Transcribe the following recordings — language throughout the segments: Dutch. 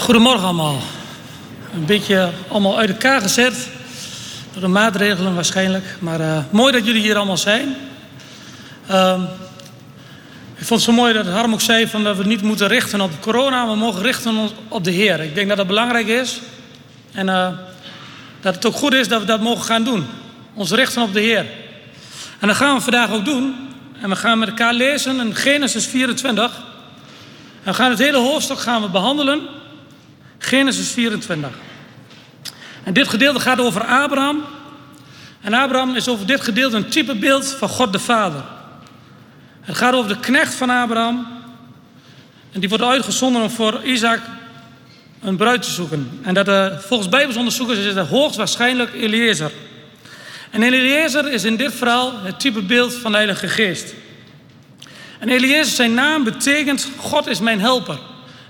Goedemorgen allemaal. Een beetje allemaal uit elkaar gezet. Door de maatregelen waarschijnlijk. Maar uh, mooi dat jullie hier allemaal zijn. Uh, ik vond het zo mooi dat Harm ook zei van dat we niet moeten richten op corona. We mogen richten op de Heer. Ik denk dat dat belangrijk is. En uh, dat het ook goed is dat we dat mogen gaan doen. Ons richten op de Heer. En dat gaan we vandaag ook doen. En we gaan met elkaar lezen in Genesis 24. En we gaan het hele hoofdstuk gaan we behandelen. Genesis 24. En dit gedeelte gaat over Abraham. En Abraham is over dit gedeelte een typebeeld van God de Vader. Het gaat over de knecht van Abraham. En die wordt uitgezonden om voor Isaac een bruid te zoeken. En dat uh, volgens Bijbelsonderzoekers is het hoogstwaarschijnlijk Eliezer. En Eliezer is in dit verhaal het typebeeld van de Heilige Geest. En Eliezer, zijn naam betekent God is mijn helper.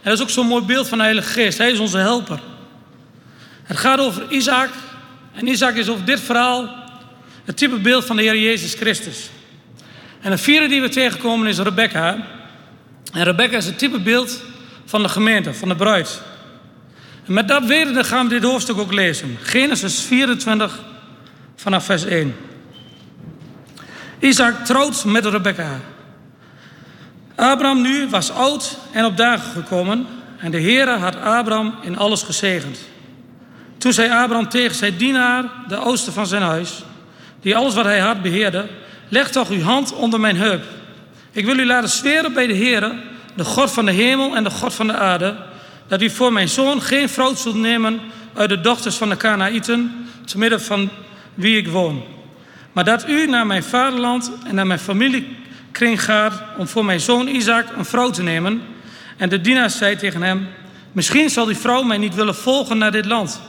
En dat is ook zo'n mooi beeld van de Heilige Geest. Hij is onze helper. Het gaat over Isaac. En Isaac is over dit verhaal het type beeld van de Heer Jezus Christus. En de vierde die we tegenkomen is Rebecca. En Rebecca is het type beeld van de gemeente, van de bruid. En met dat weten gaan we dit hoofdstuk ook lezen. Genesis 24 vanaf vers 1. Isaac trouwt met Rebecca. Abraham nu was oud en op dagen gekomen en de Heere had Abraham in alles gezegend. Toen zei Abraham tegen zijn dienaar, de oosten van zijn huis, die alles wat hij had beheerde, leg toch uw hand onder mijn heup. Ik wil u laten zweren bij de Heere, de God van de hemel en de God van de aarde, dat u voor mijn zoon geen vrouw zult nemen uit de dochters van de Kanaïten, te midden van wie ik woon. Maar dat u naar mijn vaderland en naar mijn familiekring gaat om voor mijn zoon Isaac een vrouw te nemen. En de dienaar zei tegen hem, misschien zal die vrouw mij niet willen volgen naar dit land.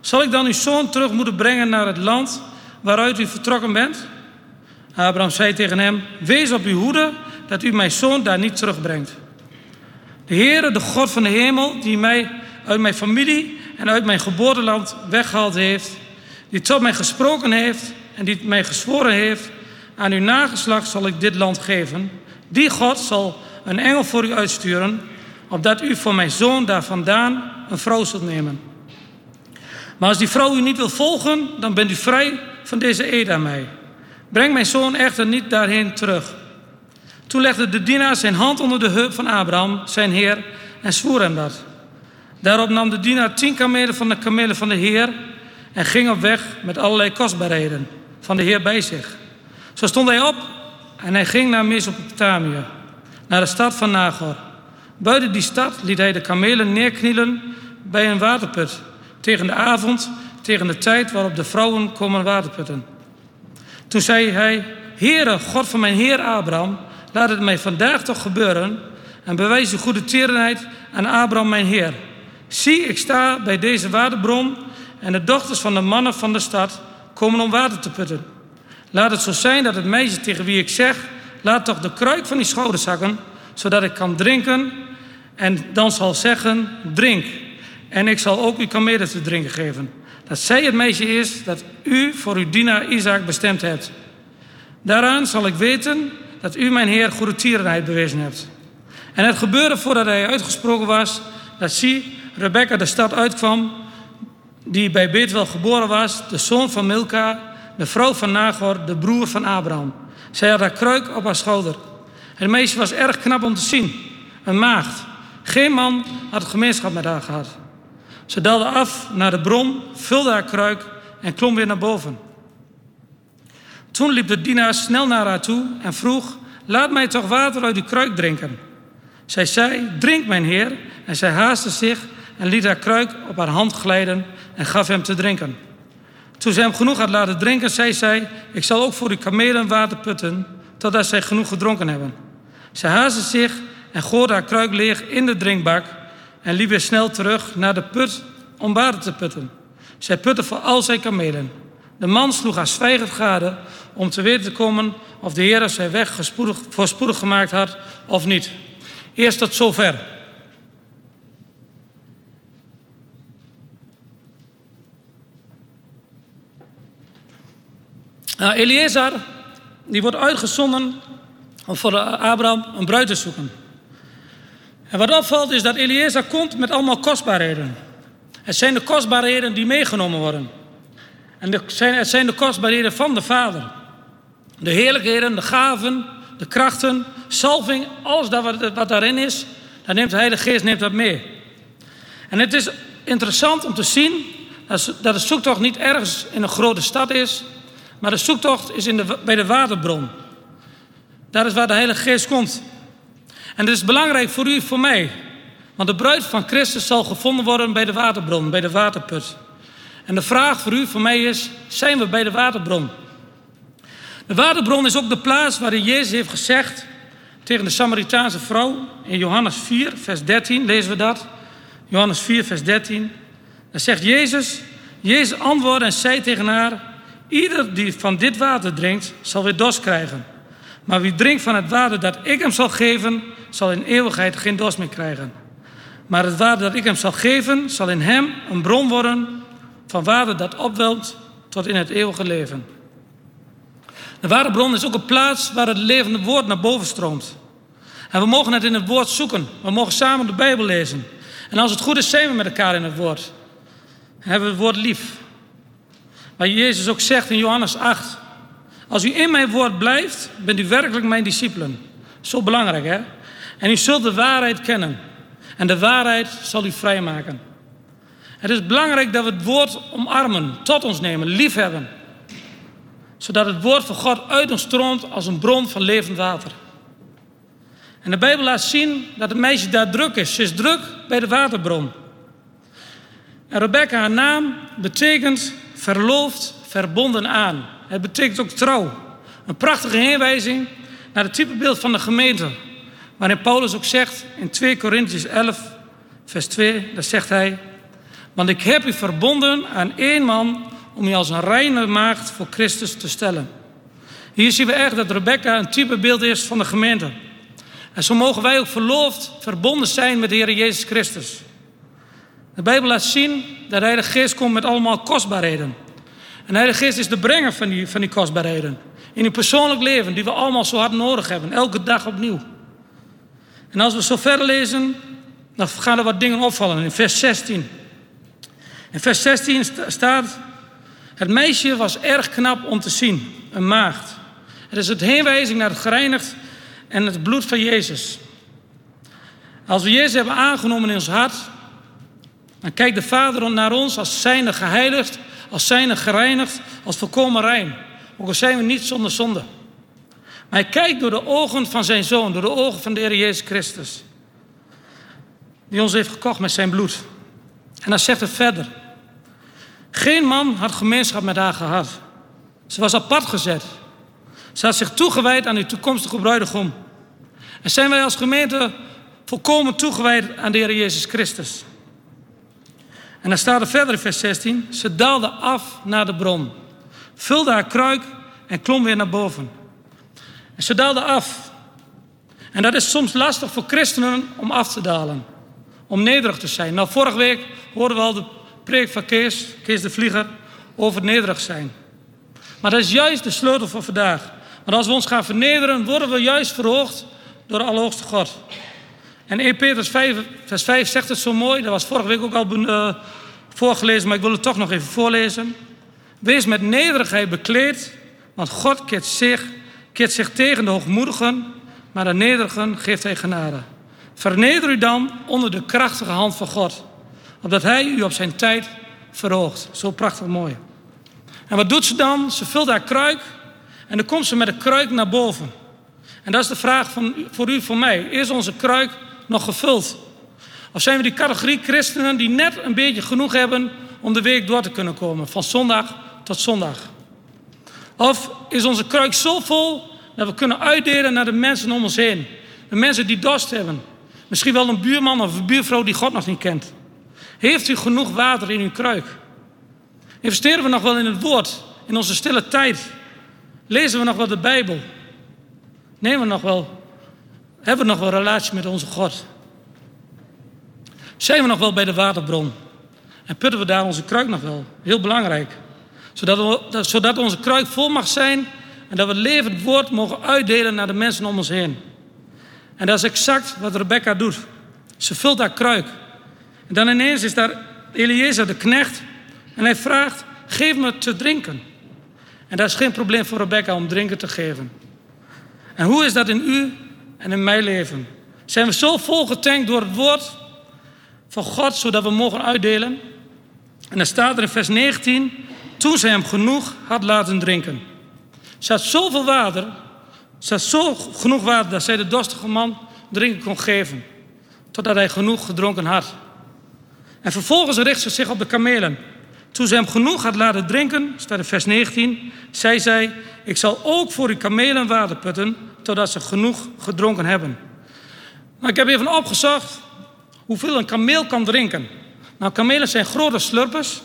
Zal ik dan uw zoon terug moeten brengen naar het land waaruit u vertrokken bent? Abraham zei tegen hem, wees op uw hoede dat u mijn zoon daar niet terugbrengt. De Heere, de God van de hemel, die mij uit mijn familie en uit mijn geboorteland weggehaald heeft, die tot mij gesproken heeft en die mij gezworen heeft, aan uw nageslacht zal ik dit land geven. Die God zal een engel voor u uitsturen, opdat u voor mijn zoon daar vandaan een vrouw zult nemen. Maar als die vrouw u niet wil volgen, dan bent u vrij van deze eed aan mij. Breng mijn zoon echter niet daarheen terug. Toen legde de dienaar zijn hand onder de heup van Abraham, zijn heer, en zwoer hem dat. Daarop nam de dienaar tien kamelen van de kamelen van de heer en ging op weg met allerlei kostbaarheden van de heer bij zich. Zo stond hij op en hij ging naar Mesopotamië, naar de stad van Nagor. Buiten die stad liet hij de kamelen neerknielen bij een waterput, tegen de avond, tegen de tijd waarop de vrouwen komen waterputten. Toen zei hij, Heere, God van mijn heer Abraham, laat het mij vandaag toch gebeuren en bewijs uw goede tierenheid aan Abraham mijn heer. Zie, ik sta bij deze waterbron en de dochters van de mannen van de stad komen om water te putten. Laat het zo zijn dat het meisje tegen wie ik zeg, laat toch de kruik van die schouder zakken, zodat ik kan drinken en dan zal zeggen, drink. En ik zal ook uw kamelen te drinken geven. Dat zij het meisje is dat u voor uw dienaar Isaac bestemd hebt. Daaraan zal ik weten dat u mijn Heer goede tierenheid bewezen hebt. En het gebeurde voordat hij uitgesproken was, dat zie, Rebecca de stad uitkwam, die bij Betuel geboren was, de zoon van Milka, de vrouw van Nagor, de broer van Abraham. Zij had haar kruik op haar schouder. Het meisje was erg knap om te zien, een maagd. Geen man had gemeenschap met haar gehad. Ze daalde af naar de bron, vulde haar kruik en klom weer naar boven. Toen liep de dienaar snel naar haar toe en vroeg: Laat mij toch water uit uw kruik drinken. Zij zei: Drink, mijn heer. En zij haastte zich en liet haar kruik op haar hand glijden en gaf hem te drinken. Toen ze hem genoeg had laten drinken, zei zij: Ik zal ook voor uw kamelen water putten, totdat zij genoeg gedronken hebben. Zij haastte zich en gooide haar kruik leeg in de drinkbak en liep weer snel terug naar de put om water te putten. Zij putte voor al zijn kamelen. De man sloeg haar zwijgend gade om te weten te komen of de Heer zijn weg voorspoedig gemaakt had of niet. Eerst tot zover. Nou, Eliezer die wordt uitgezonden om voor Abraham een bruid te zoeken. En wat opvalt is dat Eliezer komt met allemaal kostbaarheden. Het zijn de kostbaarheden die meegenomen worden. En het zijn, de kostbaarheden van de Vader. De heerlijkheden, de gaven, de krachten, salving, alles dat wat daarin is, dan neemt de Heilige Geest neemt dat mee. En het is interessant om te zien dat de zoektocht niet ergens in een grote stad is, maar de zoektocht is in de, bij de waterbron. Daar is waar de Heilige Geest komt. En dat is belangrijk voor u, voor mij. Want de bruid van Christus zal gevonden worden bij de waterbron, bij de waterput. En de vraag voor u, voor mij is: zijn we bij de waterbron? De waterbron is ook de plaats waar Jezus heeft gezegd tegen de Samaritaanse vrouw. In Johannes 4, vers 13 lezen we dat. Johannes 4, vers 13. Dan zegt Jezus, Jezus antwoordde en zei tegen haar: Ieder die van dit water drinkt, zal weer dorst krijgen. Maar wie drinkt van het water dat ik hem zal geven, zal in eeuwigheid geen dorst meer krijgen. Maar het water dat ik hem zal geven, zal in hem een bron worden van water dat opwelt tot in het eeuwige leven. De waterbron is ook een plaats waar het levende woord naar boven stroomt. En we mogen het in het woord zoeken. We mogen samen de Bijbel lezen. En als het goed is, zijn we met elkaar in het woord. En hebben we het woord lief. Waar Jezus ook zegt in Johannes 8. Als u in mijn woord blijft, bent u werkelijk mijn discipelen. Zo belangrijk, hè? En u zult de waarheid kennen. En de waarheid zal u vrijmaken. Het is belangrijk dat we het woord omarmen, tot ons nemen, liefhebben. Zodat het woord van God uit ons stroomt als een bron van levend water. En de Bijbel laat zien dat het meisje daar druk is. Ze is druk bij de waterbron. En Rebecca, haar naam, betekent verloofd, verbonden aan. Het betekent ook trouw. Een prachtige heenwijzing naar het typebeeld van de gemeente. Waarin Paulus ook zegt in 2 Corinthians 11, vers 2, daar zegt hij... Want ik heb u verbonden aan één man om u als een reine maagd voor Christus te stellen. Hier zien we echt dat Rebecca een typebeeld is van de gemeente. En zo mogen wij ook verloofd, verbonden zijn met de Heer Jezus Christus. De Bijbel laat zien dat de Heilige Geest komt met allemaal kostbaarheden. En de Heilige Geest is de brenger van die, van die kostbaarheden. In uw persoonlijk leven, die we allemaal zo hard nodig hebben, elke dag opnieuw. En als we zo verder lezen, dan gaan er wat dingen opvallen in vers 16. In vers 16 staat: Het meisje was erg knap om te zien, een maagd. Het is het heenwijzing naar het gereinigd en het bloed van Jezus. Als we Jezus hebben aangenomen in ons hart, dan kijkt de Vader naar ons als zijnde geheiligd, als zijnde gereinigd, als volkomen rein. Ook al zijn we niet zonder zonde. Maar hij kijkt door de ogen van zijn Zoon, door de ogen van de Heer Jezus Christus. Die ons heeft gekocht met zijn bloed. En dan zegt het verder. Geen man had gemeenschap met haar gehad. Ze was apart gezet. Ze had zich toegewijd aan uw toekomstige bruidegom. En zijn wij als gemeente volkomen toegewijd aan de Heer Jezus Christus. En dan staat er verder in vers 16. Ze daalde af naar de bron. Vulde haar kruik en klom weer naar boven. En ze daalde af. En dat is soms lastig voor christenen om af te dalen. Om nederig te zijn. Nou, vorige week hoorden we al de preek van Kees, Kees de Vlieger, over nederig zijn. Maar dat is juist de sleutel voor vandaag. Want als we ons gaan vernederen, worden we juist verhoogd door de Allerhoogste God. En 1 Petrus 5, vers 5 zegt het zo mooi. Dat was vorige week ook al uh, voorgelezen, maar ik wil het toch nog even voorlezen. Wees met nederigheid bekleed, want God keert zich, keert zich tegen de hoogmoedigen, maar de nederigen geeft hij genade. Verneder u dan onder de krachtige hand van God, opdat hij u op zijn tijd verhoogt. Zo prachtig mooi. En wat doet ze dan? Ze vult haar kruik en dan komt ze met de kruik naar boven. En dat is de vraag van, voor u, voor mij. Is onze kruik nog gevuld? Of zijn we die categorie christenen die net een beetje genoeg hebben om de week door te kunnen komen, van zondag tot zondag? Of is onze kruik zo vol dat we kunnen uitdelen naar de mensen om ons heen? De mensen die dorst hebben. Misschien wel een buurman of een buurvrouw die God nog niet kent. Heeft u genoeg water in uw kruik? Investeren we nog wel in het woord, in onze stille tijd? Lezen we nog wel de Bijbel? Nemen we nog wel, hebben we nog wel relatie met onze God? Zijn we nog wel bij de waterbron? En putten we daar onze kruik nog wel? Heel belangrijk. Zodat, we, zodat onze kruik vol mag zijn en dat we levend woord mogen uitdelen naar de mensen om ons heen. En dat is exact wat Rebecca doet. Ze vult haar kruik. En dan ineens is daar Eliezer, de knecht, en hij vraagt: Geef me te drinken. En dat is geen probleem voor Rebecca om drinken te geven. En hoe is dat in u en in mijn leven? Zijn we zo vol getankt door het woord van God, zodat we mogen uitdelen? En dan staat er in vers 19: Toen zij hem genoeg had laten drinken. Ze had zoveel water, ze had zo genoeg water dat zij de dorstige man drinken kon geven. Totdat hij genoeg gedronken had. En vervolgens richt ze zich op de kamelen. Toen ze hem genoeg had laten drinken, staat in vers 19, zei zij: Ik zal ook voor uw kamelen water putten, totdat ze genoeg gedronken hebben. Nou, ik heb even opgezocht hoeveel een kameel kan drinken. Nou, kamelen zijn grote slurpers.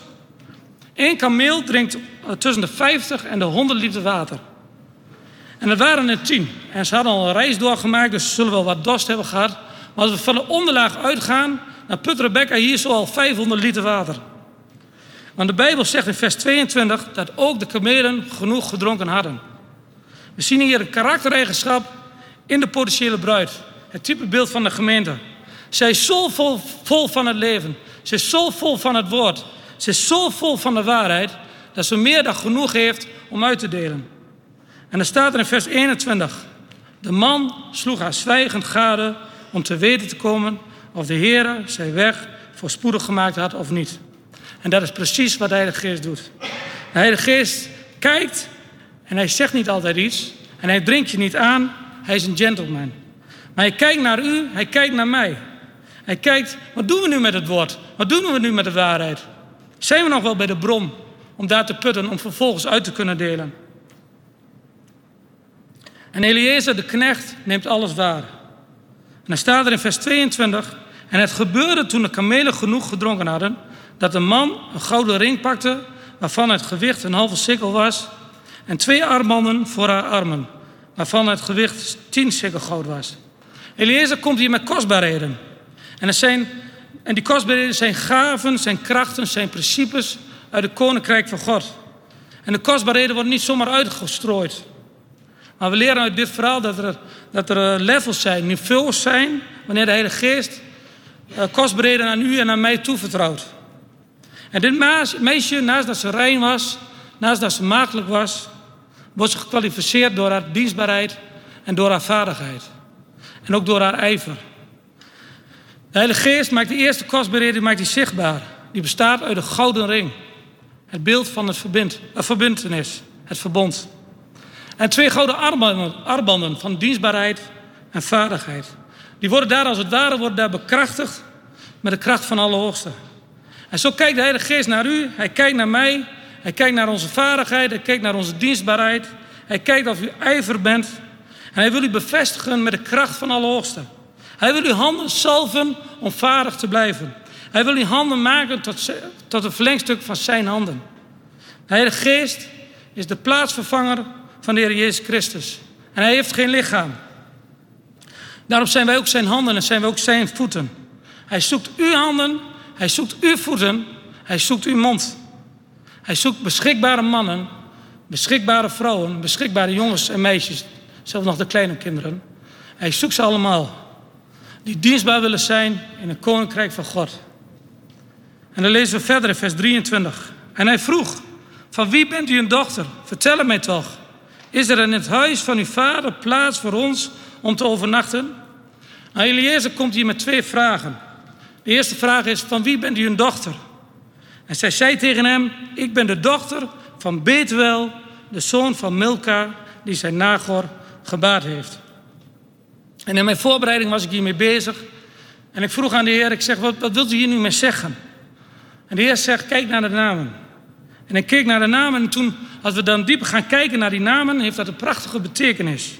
Eén kameel drinkt tussen de 50 en de 100 liter water. En dat waren er tien. En ze hadden al een reis doorgemaakt, dus ze zullen wel wat dorst hebben gehad. Maar als we van de onderlaag uitgaan, dan put Rebecca hier zo al 500 liter water. Want de Bijbel zegt in vers 22 dat ook de kamelen genoeg gedronken hadden. We zien hier een karaktereigenschap in de potentiële bruid. Het type beeld van de gemeente. Zij is zo vol, vol van het leven. Ze is zo vol van het woord. Ze is zo vol van de waarheid dat ze meer dan genoeg heeft om uit te delen. En er staat er in vers 21. De man sloeg haar zwijgend gade om te weten te komen of de Heer zijn weg voorspoedig gemaakt had of niet. En dat is precies wat de Heilige Geest doet. De Heilige Geest kijkt en hij zegt niet altijd iets. En hij dringt je niet aan. Hij is een gentleman. Maar hij kijkt naar u, hij kijkt naar mij. Hij kijkt, wat doen we nu met het woord? Wat doen we nu met de waarheid? Zijn we nog wel bij de bron om daar te putten, om vervolgens uit te kunnen delen? En Eliezer, de knecht, neemt alles waar. En dan staat er in vers 22... En het gebeurde toen de kamelen genoeg gedronken hadden... dat de man een gouden ring pakte... waarvan het gewicht een halve sikkel was... en twee armbanden voor haar armen... waarvan het gewicht tien sikkel goud was. Eliezer komt hier met kostbaarheden. En, zijn, en die kostbaarheden zijn gaven, zijn krachten, zijn principes... uit het koninkrijk van God. En de kostbaarheden worden niet zomaar uitgestrooid... Maar we leren uit dit verhaal dat er, dat er eh, levels zijn, niveaus zijn, wanneer de Heilige Geest uh, kostbaarheden aan u en aan mij toevertrouwt. En dit meisje, naast dat ze rein was, naast dat ze maagdelijk was, wordt ze gekwalificeerd door haar dienstbaarheid en door haar vaardigheid. En ook door haar ijver. De Heilige Geest maakt de eerste kostbaarheden maakt die zichtbaar. Die bestaat uit een gouden ring. Het beeld van het verbind, uh, verbindenis, het verbond. En twee gouden armbanden, van dienstbaarheid en vaardigheid. Die worden daar als het ware worden daar bekrachtigd met de kracht van alle hoogste. En zo kijkt de Heilige Geest naar u, hij kijkt naar mij, hij kijkt naar onze vaardigheid, hij kijkt naar onze dienstbaarheid. Hij kijkt of u ijver bent. En hij wil u bevestigen met de kracht van alle hoogste. Hij wil uw handen salven om vaardig te blijven. Hij wil uw handen maken tot, tot een verlengstuk van zijn handen. De Heilige Geest is de plaatsvervanger van de Heer Jezus Christus. En hij heeft geen lichaam. Daarom zijn wij ook zijn handen en zijn wij ook zijn voeten. Hij zoekt uw handen, hij zoekt uw voeten, hij zoekt uw mond. Hij zoekt beschikbare mannen, beschikbare vrouwen, beschikbare jongens en meisjes, zelfs nog de kleine kinderen. Hij zoekt ze allemaal, die dienstbaar willen zijn in het koninkrijk van God. En dan lezen we verder in vers 23. En hij vroeg, van wie bent u een dochter? Vertel het mij toch. Is er in het huis van uw vader plaats voor ons om te overnachten? Nou, Eliezer komt hier met twee vragen. De eerste vraag is, van wie bent u een dochter? En zij zei tegen hem, ik ben de dochter van Betuel, de zoon van Milka, die zijn Nagor gebaard heeft. En in mijn voorbereiding was ik hiermee bezig. En ik vroeg aan de Heer, ik zeg, wat, wilt u hier nu mee zeggen? En de Heer zegt, kijk naar de namen. En ik keek naar de namen en toen, als we dan dieper gaan kijken naar die namen, heeft dat een prachtige betekenis.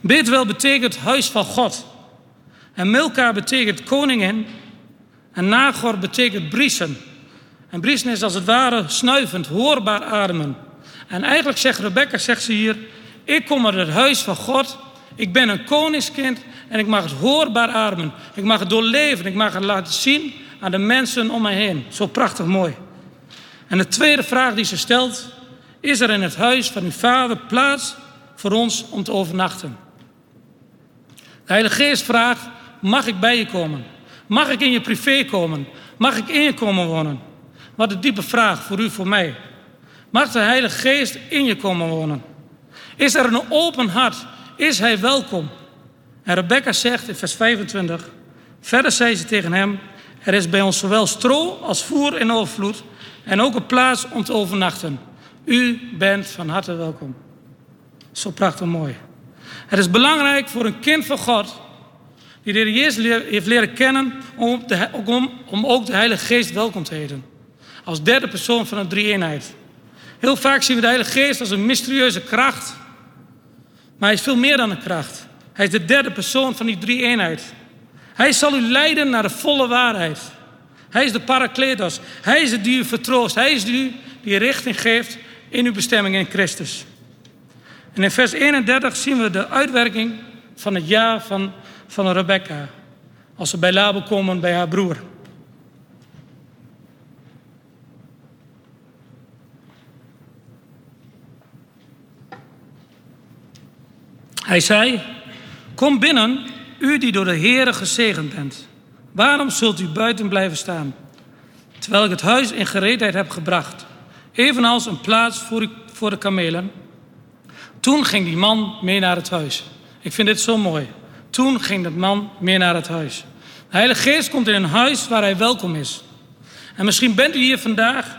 Betuel betekent huis van God. En Milka betekent koningin. En Nagor betekent briesen. En briesen is als het ware snuivend, hoorbaar ademen. En eigenlijk zegt Rebecca, zegt ze hier, ik kom uit het huis van God. Ik ben een koningskind en ik mag het hoorbaar ademen. Ik mag het doorleven. Ik mag het laten zien aan de mensen om mij heen. Zo prachtig mooi. En de tweede vraag die ze stelt, is er in het huis van uw vader plaats voor ons om te overnachten? De Heilige Geest vraagt, mag ik bij je komen? Mag ik in je privé komen? Mag ik in je komen wonen? Wat een diepe vraag voor u, voor mij. Mag de Heilige Geest in je komen wonen? Is er een open hart? Is hij welkom? En Rebecca zegt in vers 25, verder zei ze tegen hem, er is bij ons zowel stro als voer in overvloed en ook een plaats om te overnachten. U bent van harte welkom. Zo prachtig mooi. Het is belangrijk voor een kind van God, die de Heer Jezus heeft leren kennen, om, om, om ook de Heilige Geest welkom te heten. Als derde persoon van een drie-eenheid. Heel vaak zien we de Heilige Geest als een mysterieuze kracht. Maar hij is veel meer dan een kracht. Hij is de derde persoon van die drie-eenheid. Hij zal u leiden naar de volle waarheid. Hij is de parakletos. Hij is het die u vertroost. Hij is die die richting geeft in uw bestemming in Christus. En in vers 31 zien we de uitwerking van het ja van, van Rebecca. Als ze bij Laban komen bij haar broer. Hij zei, kom binnen, u die door de Heere gezegend bent. Waarom zult u buiten blijven staan? Terwijl ik het huis in gereedheid heb gebracht. Evenals een plaats voor, de kamelen. Toen ging die man mee naar het huis. Ik vind dit zo mooi. Toen ging de man mee naar het huis. De Heilige Geest komt in een huis waar hij welkom is. En misschien bent u hier vandaag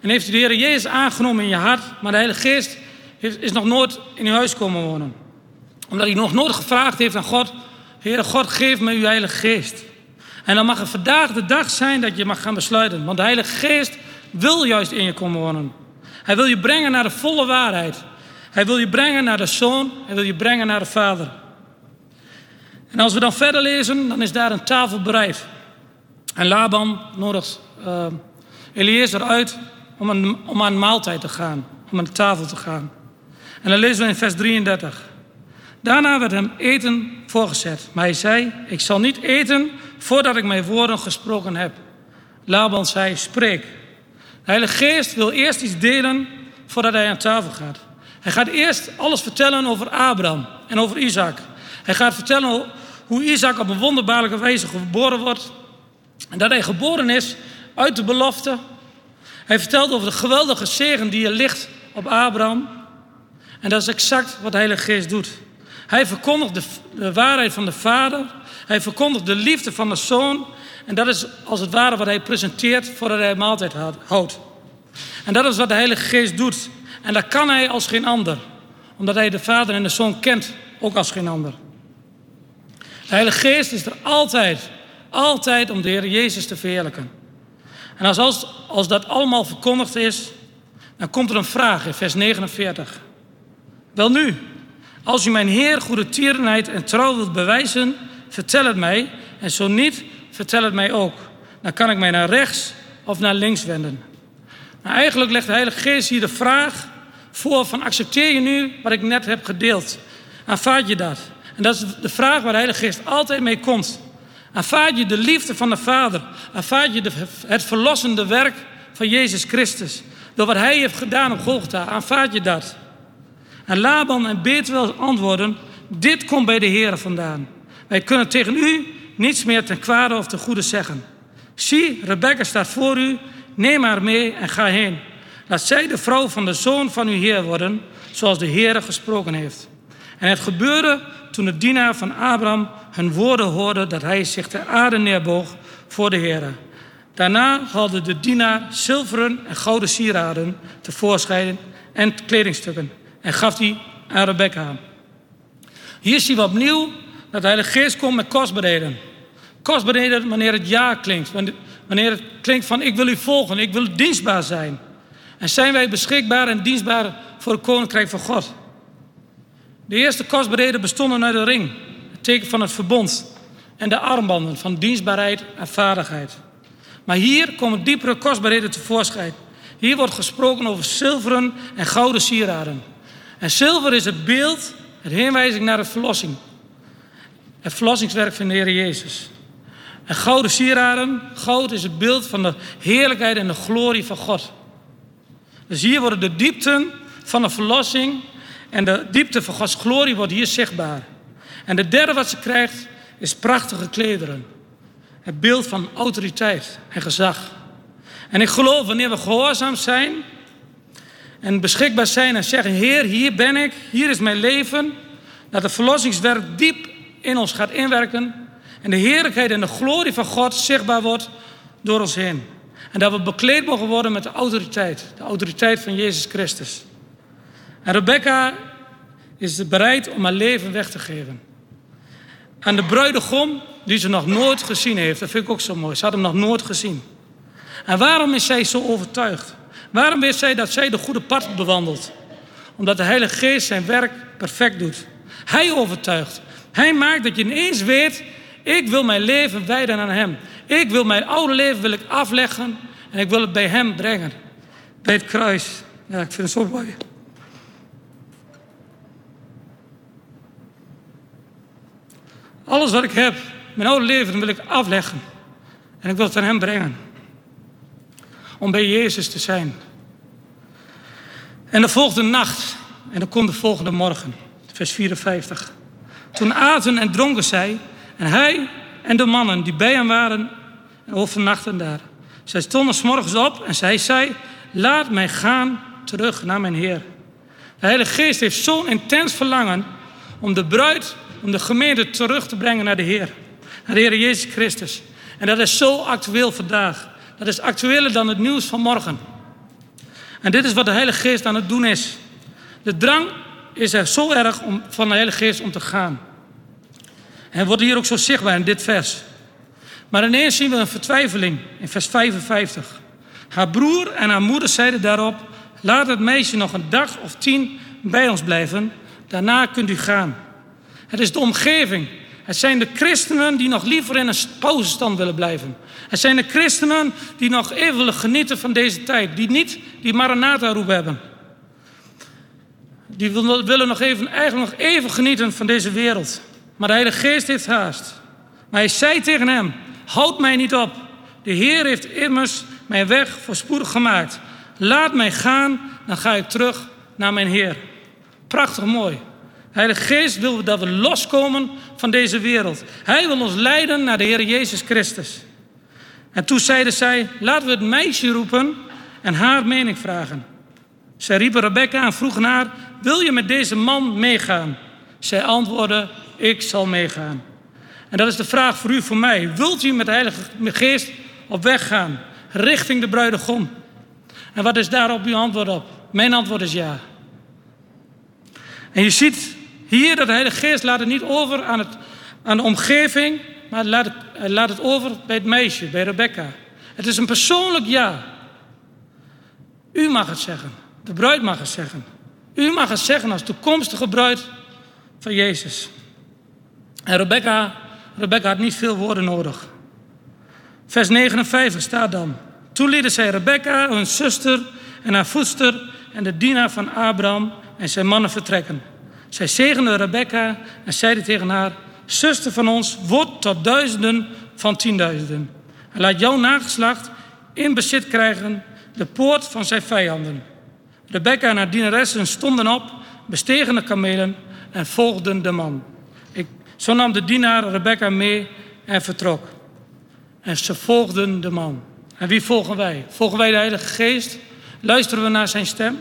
en heeft u de Heer Jezus aangenomen in je hart, maar de Heilige Geest is nog nooit in uw huis komen wonen omdat hij nog nooit gevraagd heeft aan God: Heere God, geef me uw Heilige Geest. En dan mag het vandaag de dag zijn dat je mag gaan besluiten. Want de Heilige Geest wil juist in je komen wonen. Hij wil je brengen naar de volle waarheid. Hij wil je brengen naar de Zoon. Hij wil je brengen naar de Vader. En als we dan verder lezen, dan is daar een tafel bereid. En Laban nodigt uh, Eliezer uit om, om aan een maaltijd te gaan. Om aan de tafel te gaan. En dan lezen we in vers 33. Daarna werd hem eten voorgezet. Maar hij zei, ik zal niet eten voordat ik mijn woorden gesproken heb. Laban zei, spreek. De Heilige Geest wil eerst iets delen voordat hij aan tafel gaat. Hij gaat eerst alles vertellen over Abraham en over Isaac. Hij gaat vertellen hoe Isaac op een wonderbaarlijke wijze geboren wordt. En dat hij geboren is uit de belofte. Hij vertelt over de geweldige zegen die er ligt op Abraham. En dat is exact wat de Heilige Geest doet. Hij verkondigt de, waarheid van de Vader. Hij verkondigt de liefde van de Zoon. En dat is als het ware wat hij presenteert voordat hij maaltijd houdt. En dat is wat de Heilige Geest doet. En dat kan hij als geen ander. Omdat hij de Vader en de Zoon kent, ook als geen ander. De Heilige Geest is er altijd, altijd om de Heer Jezus te verheerlijken. En als, als, als dat allemaal verkondigd is, dan komt er een vraag in vers 49. Wel nu, als u mijn Heer goede tierenheid en trouw wilt bewijzen, vertel het mij. En zo niet, vertel het mij ook. Dan kan ik mij naar rechts of naar links wenden. Nou, eigenlijk legt de Heilige Geest hier de vraag voor van accepteer je nu wat ik net heb gedeeld? Aanvaard je dat? En dat is de vraag waar de Heilige Geest altijd mee komt. Aanvaard je de liefde van de Vader? Aanvaard je het verlossende werk van Jezus Christus? Door wat Hij heeft gedaan op Golgotha, aanvaard je dat? En Laban en Betuel antwoorden, dit komt bij de Heer vandaan. Wij kunnen tegen u niets meer ten kwade of ten goede zeggen. Zie, Rebecca staat voor u, neem haar mee en ga heen. Laat zij de vrouw van de zoon van uw Heer worden, zoals de Heer gesproken heeft. En het gebeurde toen de dienaar van Abraham hun woorden hoorde dat hij zich ter aarde neerboog voor de Heer. Daarna haalde de dienaar zilveren en gouden sieraden tevoorschijn en kledingstukken en gaf die aan Rebecca. Hier zien we opnieuw dat de Heilige Geest komt met kostbaarheden. Kostbaarheden wanneer het ja klinkt. Wanneer het klinkt van ik wil u volgen, ik wil dienstbaar zijn. En zijn wij beschikbaar en dienstbaar voor het koninkrijk van God. De eerste kostbaarheden bestonden uit de ring. Het teken van het verbond. En de armbanden van dienstbaarheid en vaardigheid. Maar hier komen diepere kostbaarheden tevoorschijn. Hier wordt gesproken over zilveren en gouden sieraden. En zilver is het beeld, het heenwijzing naar de verlossing. Het verlossingswerk van de Heer Jezus. En gouden sieraden, goud is het beeld van de heerlijkheid en de glorie van God. Dus hier worden de diepten van de verlossing en de diepte van Gods glorie wordt hier zichtbaar. En de derde wat ze krijgt is prachtige klederen. Het beeld van autoriteit en gezag. En ik geloof wanneer we gehoorzaam zijn en beschikbaar zijn en zeggen: Heer, hier ben ik, hier is mijn leven, dat de verlossingswerk diep in ons gaat inwerken en de heerlijkheid en de glorie van God zichtbaar wordt door ons heen. En dat we bekleed mogen worden met de autoriteit, de autoriteit van Jezus Christus. En Rebecca is bereid om haar leven weg te geven. En de bruidegom, die ze nog nooit gezien heeft, dat vind ik ook zo mooi. Ze had hem nog nooit gezien. En waarom is zij zo overtuigd? Waarom weet zij dat zij de goede pad bewandelt? Omdat de Heilige Geest zijn werk perfect doet. Hij overtuigt. Hij maakt dat je ineens weet, ik wil mijn leven wijden aan Hem. Ik wil mijn oude leven wil ik afleggen en ik wil het bij Hem brengen. Bij het kruis. Ja, ik vind het zo mooi. Alles wat ik heb, mijn oude leven, wil ik afleggen. En ik wil het aan Hem brengen. Om bij Jezus te zijn. En er volgde nacht. En dan komt de volgende morgen. Vers 54. Toen aten en dronken zij. En hij en de mannen die bij hem waren. En overnachten daar. Zij stonden s morgens op en zij zei: Laat mij gaan terug naar mijn Heer. De Heilige Geest heeft zo'n intens verlangen om de bruid om de gemeente terug te brengen naar de Heer. Naar de Heer Jezus Christus. En dat is zo actueel vandaag. Dat is actueler dan het nieuws van morgen. En dit is wat de Heilige Geest aan het doen is. De drang is er zo erg om, van de Heilige Geest om te gaan. En wordt hier ook zo zichtbaar in dit vers. Maar ineens zien we een vertwijfeling in vers 55. Haar broer en haar moeder zeiden daarop: Laat het meisje nog een dag of tien bij ons blijven, daarna kunt u gaan. Het is de omgeving. Het zijn de christenen die nog liever in een pauzestand willen blijven. Het zijn de christenen die nog even willen genieten van deze tijd. Die niet die Maranatha-roep hebben. Die willen nog even, eigenlijk nog even genieten van deze wereld. Maar de Heilige Geest heeft haast. Maar hij zei tegen hem, houd mij niet op. De Heer heeft immers mijn weg voorspoedig gemaakt. Laat mij gaan, dan ga ik terug naar mijn Heer. Prachtig mooi. Heilige Geest wil dat we loskomen van deze wereld. Hij wil ons leiden naar de Heer Jezus Christus. En toen zeiden zij, laten we het meisje roepen en haar mening vragen. Zij riepen Rebecca en vroegen haar, wil je met deze man meegaan? Zij antwoordde, ik zal meegaan. En dat is de vraag voor u, voor mij. Wilt u met de Heilige Geest op weg gaan, richting de bruidegom? En wat is daarop uw antwoord op? Mijn antwoord is ja. En je ziet hier dat de Heilige Geest laat het niet over aan, het, aan de omgeving, maar laat het, laat het over bij het meisje, bij Rebecca. Het is een persoonlijk ja. U mag het zeggen. De bruid mag het zeggen. U mag het zeggen als toekomstige bruid van Jezus. En Rebecca, Rebecca had niet veel woorden nodig. Vers 59 staat dan. Toen lieten zij Rebecca, hun zuster en haar voedster en de dienaar van Abraham en zijn mannen vertrekken. Zij zegende Rebecca en zeiden tegen haar: Zuster van ons, word tot duizenden van tienduizenden. En laat jouw nageslacht in bezit krijgen de poort van zijn vijanden. Rebecca en haar dienaressen stonden op, bestegen de kamelen en volgden de man. Ik, zo nam de dienaar Rebecca mee en vertrok. En ze volgden de man. En wie volgen wij? Volgen wij de Heilige Geest? Luisteren we naar zijn stem?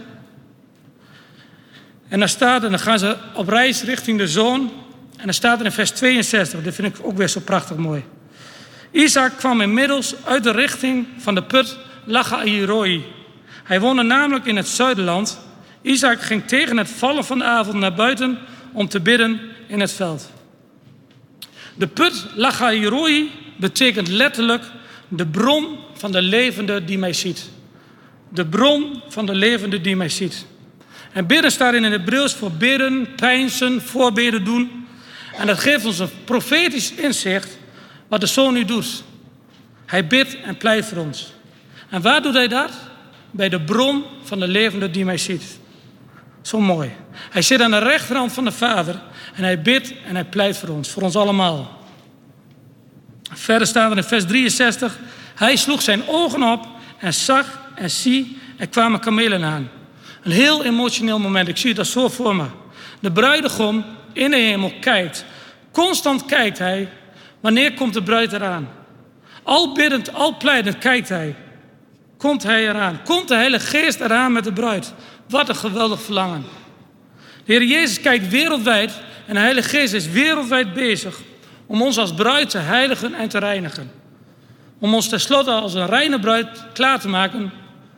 En dan staat en dan gaan ze op reis richting de zoon. En dan staat er in vers 62, dat vind ik ook weer zo prachtig mooi. Isaac kwam inmiddels uit de richting van de put Lachairoi. Hij woonde namelijk in het zuiderland. Isaac ging tegen het vallen van de avond naar buiten om te bidden in het veld. De put Lachairoi betekent letterlijk de bron van de levende die mij ziet. De bron van de levende die mij ziet. En bidden staat in het Hebreeuws voor bidden, pijnsen, voorbeden doen. En dat geeft ons een profetisch inzicht wat de zoon nu doet. Hij bidt en pleit voor ons. En waar doet hij dat? Bij de bron van de levende die mij ziet. Zo mooi. Hij zit aan de rechterhand van de Vader en hij bidt en hij pleit voor ons, voor ons allemaal. Verder staat er in vers 63: Hij sloeg zijn ogen op en zag en zie, er kwamen kamelen aan. Een heel emotioneel moment. Ik zie dat zo voor me. De bruidegom in de hemel kijkt. Constant kijkt hij Wanneer komt de bruid eraan? Al biddend, al pleidend kijkt hij. Komt hij eraan? Komt de Heilige Geest eraan met de bruid? Wat een geweldig verlangen. De Heer Jezus kijkt wereldwijd en de Heilige Geest is wereldwijd bezig om ons als bruid te heiligen en te reinigen. Om ons tenslotte als een reine bruid klaar te maken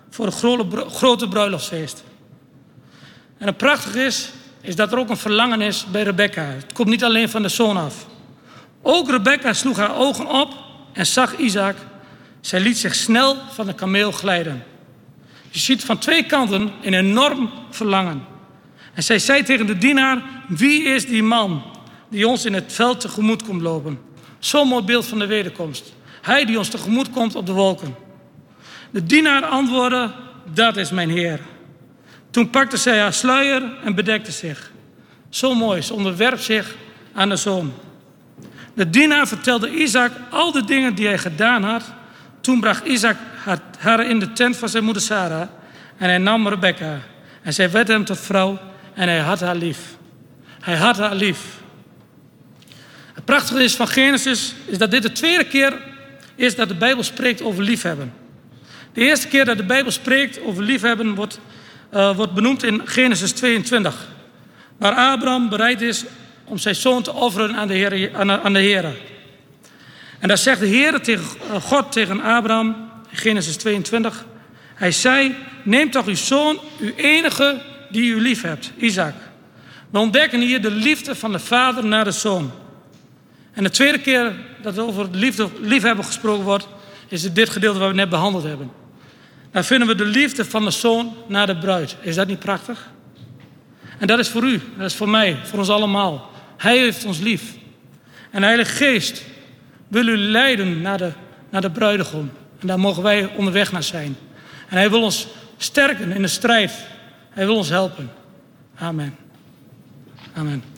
voor een grote bruiloftsfeest. En het prachtige is, is dat er ook een verlangen is bij Rebecca. Het komt niet alleen van de zoon af. Ook Rebecca sloeg haar ogen op en zag Isaac. Zij liet zich snel van de kameel glijden. Je ziet van twee kanten een enorm verlangen. En zij zei tegen de dienaar: Wie is die man die ons in het veld tegemoet komt lopen? Zo'n mooi beeld van de wederkomst. Hij die ons tegemoet komt op de wolken. De dienaar antwoordde: Dat is mijn Heer. Toen pakte zij haar sluier en bedekte zich. Zo mooi, ze onderwerpt zich aan de zoon. De dienaar vertelde Isaac al de dingen die hij gedaan had. Toen bracht Isaac haar in de tent van zijn moeder Sarah en hij nam Rebecca. En zij werd hem tot vrouw en hij had haar lief. Hij had haar lief. Het prachtige is van Genesis is dat dit de tweede keer is dat de Bijbel spreekt over liefhebben. De eerste keer dat de Bijbel spreekt over liefhebben wordt, uh, wordt benoemd in Genesis 22. Waar Abraham bereid is om zijn zoon te offeren aan de Heer. Aan de. En daar zegt de Heer tegen eh, God tegen Abraham, in Genesis 22. Hij zei, neem toch uw zoon, uw enige die u lief hebt, Isaac. We ontdekken hier de liefde van de vader naar de zoon. En de tweede keer dat er over liefde, liefhebben gesproken wordt, is dit gedeelte wat we net behandeld hebben. Daar vinden we de liefde van de zoon naar de bruid. Is dat niet prachtig? En dat is voor u, dat is voor mij, voor ons allemaal. Hij heeft ons lief. En de Heilige Geest wil u leiden naar de, naar de bruidegom. En daar mogen wij onderweg naar zijn. En hij wil ons sterken in de strijd. Hij wil ons helpen. Amen. Amen.